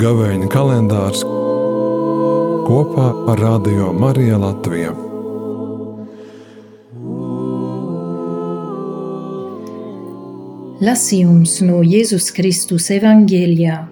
Gavēņa kalendārs kopā ar Radio Mariju Latviju. Lasījums no Jēzus Kristus evangelijā,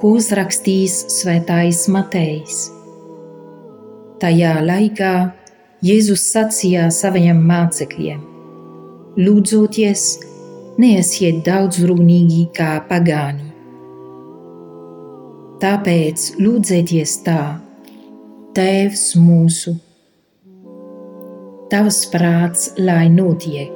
ko uzrakstījis Svētais Matejs. Tajā laikā Jēzus sacīja saviem mācekļiem: Lūdzoties, neesiet daudzrunīgi kā pagāni Tāpēc lūdzieties tā, Tēvs mūsu, Tavs prāts, lai notiek.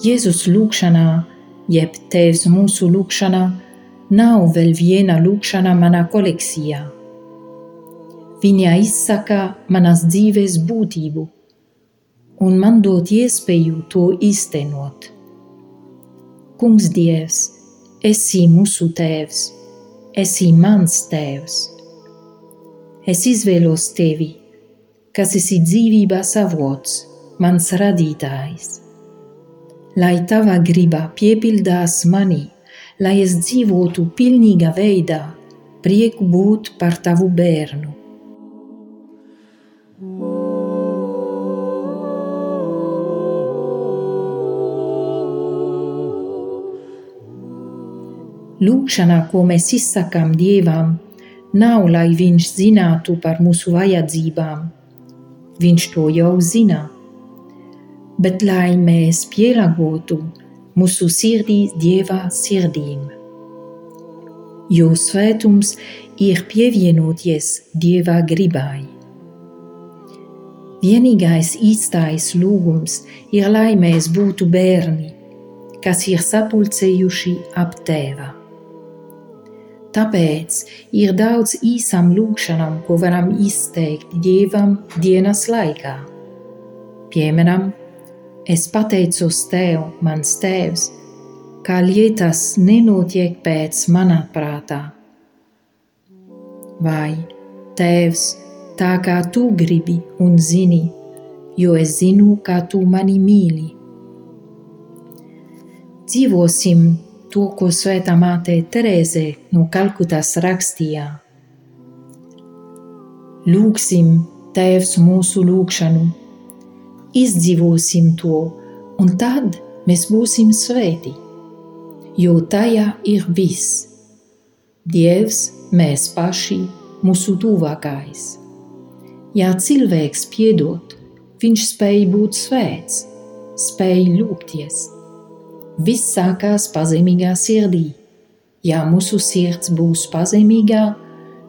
Jēzus lūgšanā, jeb Tēvs mūsu lūgšanā, nav vēl viena lūgšana manā kolekcijā Viņa izsaka manas dzīves būtību un man dod iespēju to īstenot. Kungs, Dievs, esi mūsu Tēvs, esi mans Tēvs. Es izvēlos tevi, kas esi dzīvības avots, mans radītājs. Lai tava griba piepildās mani, lai es dzīvotu pilnīgā veidā, prieku būt par tavu bērnu. Lūkšanā, ko mēs izsakām Dievam, nav, lai Viņš zinātu par mūsu vajadzībām. Viņš to jau zina, bet lai mēs pielāgotu mūsu sirdī Dieva sirdīm. Jo svētums ir pievienoties Dieva gribai. Vienīgais īstais lūgums ir, lai mēs būtu bērni, kas ir sapulcējuši ap tēva. Tāpēc ir daudz īsām lūgšanām, ko varam izteikt Dievam dienas laikā. Piemēram, es pateicos Tev, mans Tēvs, kā lietas nenotiek pēc manā prātā. Vai Tēvs, tā kā Tu gribi un zini, jo es zinu, kā Tu mani mīli. Dzīvosim to, ko Svētā māte Terēze no Kalkutas rakstīja. Lūksim Tēvs mūsu lūgšanu, izdzīvosim to, un tad mēs būsim svēti, jo tajā ir viss. Dievs, mēs paši, mūsu tuvākais. Ja cilvēks piedod, viņš spēj būt svēts, spēj lūgties Viss sākās pazemīgā sirdī. Ja mūsu sirds būs pazemīgā,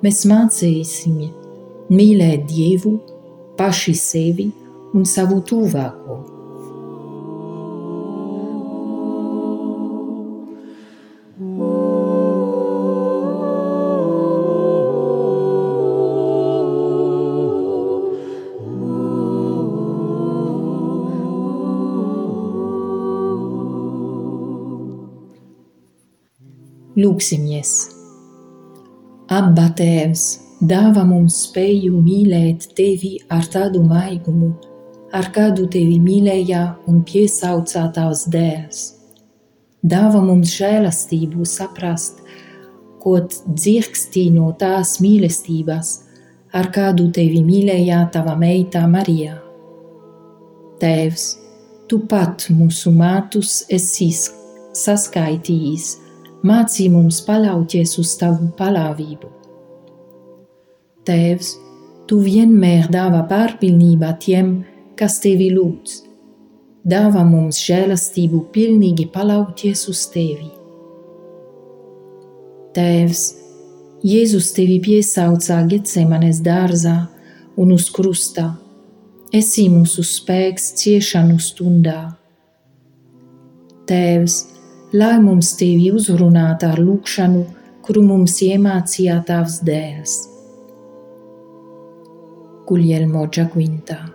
mēs mācīsim mīlēt Dievu, paši sevi un savu tuvāko. Lūksimies! Abba Tēvs, dāvā mums spēju mīlēt Tevi ar tādu maigumu, ar kādu Tevi mīlēja un piesaucā Tavs dēls. Dāvā mums žēlastību saprast, ko dzirkstī no tās mīlestības, ar kādu Tevi mīlēja Tava meita Marija. Tēvs, Tu pat mūsu mātus esi saskaitījis, mācī mums paļauties uz tavu paļāvību. Tēvs, tu vienmēr dāvā pārpilnībā tiem, kas tevi lūdz. Dāvā mums žēlastību pilnīgi paļauties uz tevi. Tēvs, Jēzus tevi piesaucā Getsemanes dārzā un uz krustā. Esi mūsu spēks ciešanu stundā. Tēvs, lai mums tevi uzrunātu ar lūkšanu, kuru mums iemācīja tavs dēls. Guglielmo Giaquinta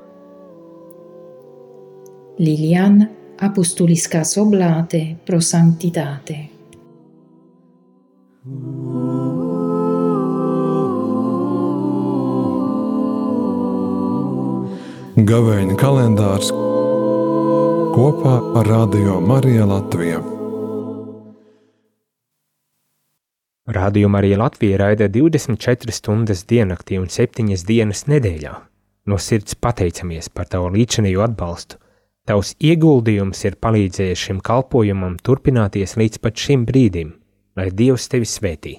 Liliana Apostoliscas Oblate pro Sanctitate. Gavēņa kalendārs kopā ar Radio Mariju Latviju. Radio Marija Latvija raida 24 stundas diennaktī un 7 dienas nedēļā. No sirds pateicamies par tavu līdzinējo atbalstu. Tavs ieguldījums ir palīdzējis šim kalpojumam turpināties līdz pat šim brīdim, lai Dievs tevi svētī.